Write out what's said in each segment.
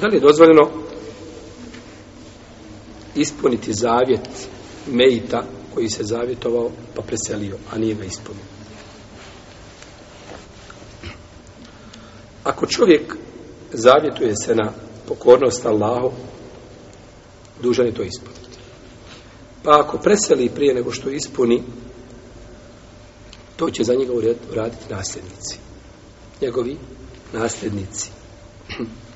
Da li je dozvoljeno ispuniti zavjet Mejita koji se zavjetovao pa preselio, a nije ga ispunio? Ako čovjek zavjetuje se na pokornost Allahu, dužan je to ispuniti. Pa ako preseli prije nego što ispuni, to će za njega uraditi nasljednici. Njegovi nasljednici.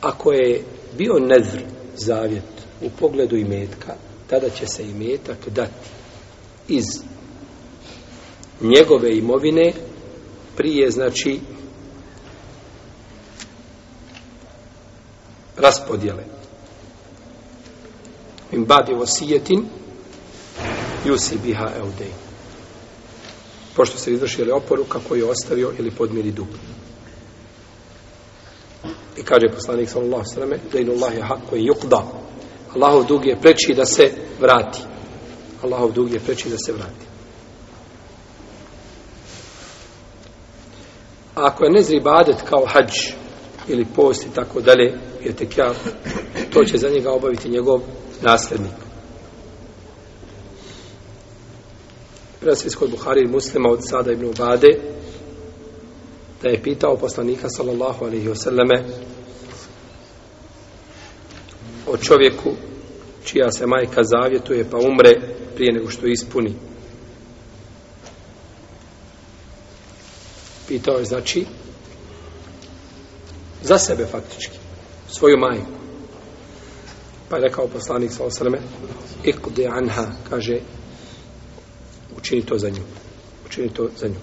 Ako je bio nezr zavjet u pogledu imetka, tada će se imetak dati iz njegove imovine prije, znači, raspodjele. Im badi i biha Pošto se izvršili oporuka koju je ostavio ili podmiri dug. I kaže poslanik sallallahu sallam, da inu Allah je hako je yukda. Allahov dug je preči da se vrati. Allahov dug je preči da se vrati. A ako je nezri badet kao hađ ili post i tako dalje, je tekja, to će za njega obaviti njegov nasljednik. prema kod Buhari i muslima od sada ibn Ubade, da je pitao poslanika sallallahu alaihi wasallame o čovjeku čija se majka zavjetuje pa umre prije nego što ispuni. Pitao je znači za sebe faktički, svoju majku. Pa je rekao poslanik sa osrme, ikudi anha, kaže, učini to za nju. Učini to za nju.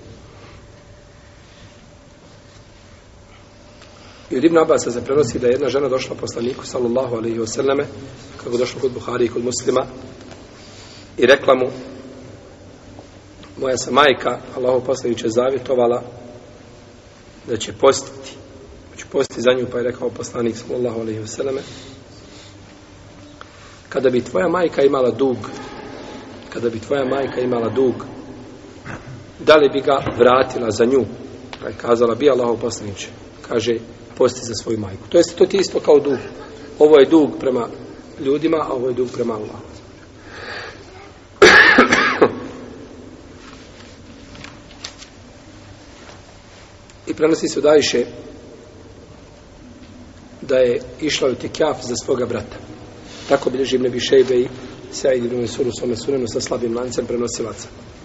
I od Ibn Abasa se prenosi da je jedna žena došla poslaniku sallallahu alaihi wasallame kako došla kod Buhari i kod muslima i rekla mu moja se majka Allaho poslaniče zavjetovala da će postiti da će postiti za nju pa je rekao poslanik sallallahu alaihi wasallame kada bi tvoja majka imala dug kada bi tvoja majka imala dug da li bi ga vratila za nju pa je kazala bi Allaho poslaniče kaže posti za svoju majku. To jest to ti isto kao dug. Ovo je dug prema ljudima, a ovo je dug prema Allahu. I prenosi se odajše da je išla u tekjaf za svoga brata. Tako bilježi Ibn Šejbe i Sa'id ibn suru sa slabim lancem prenosilaca.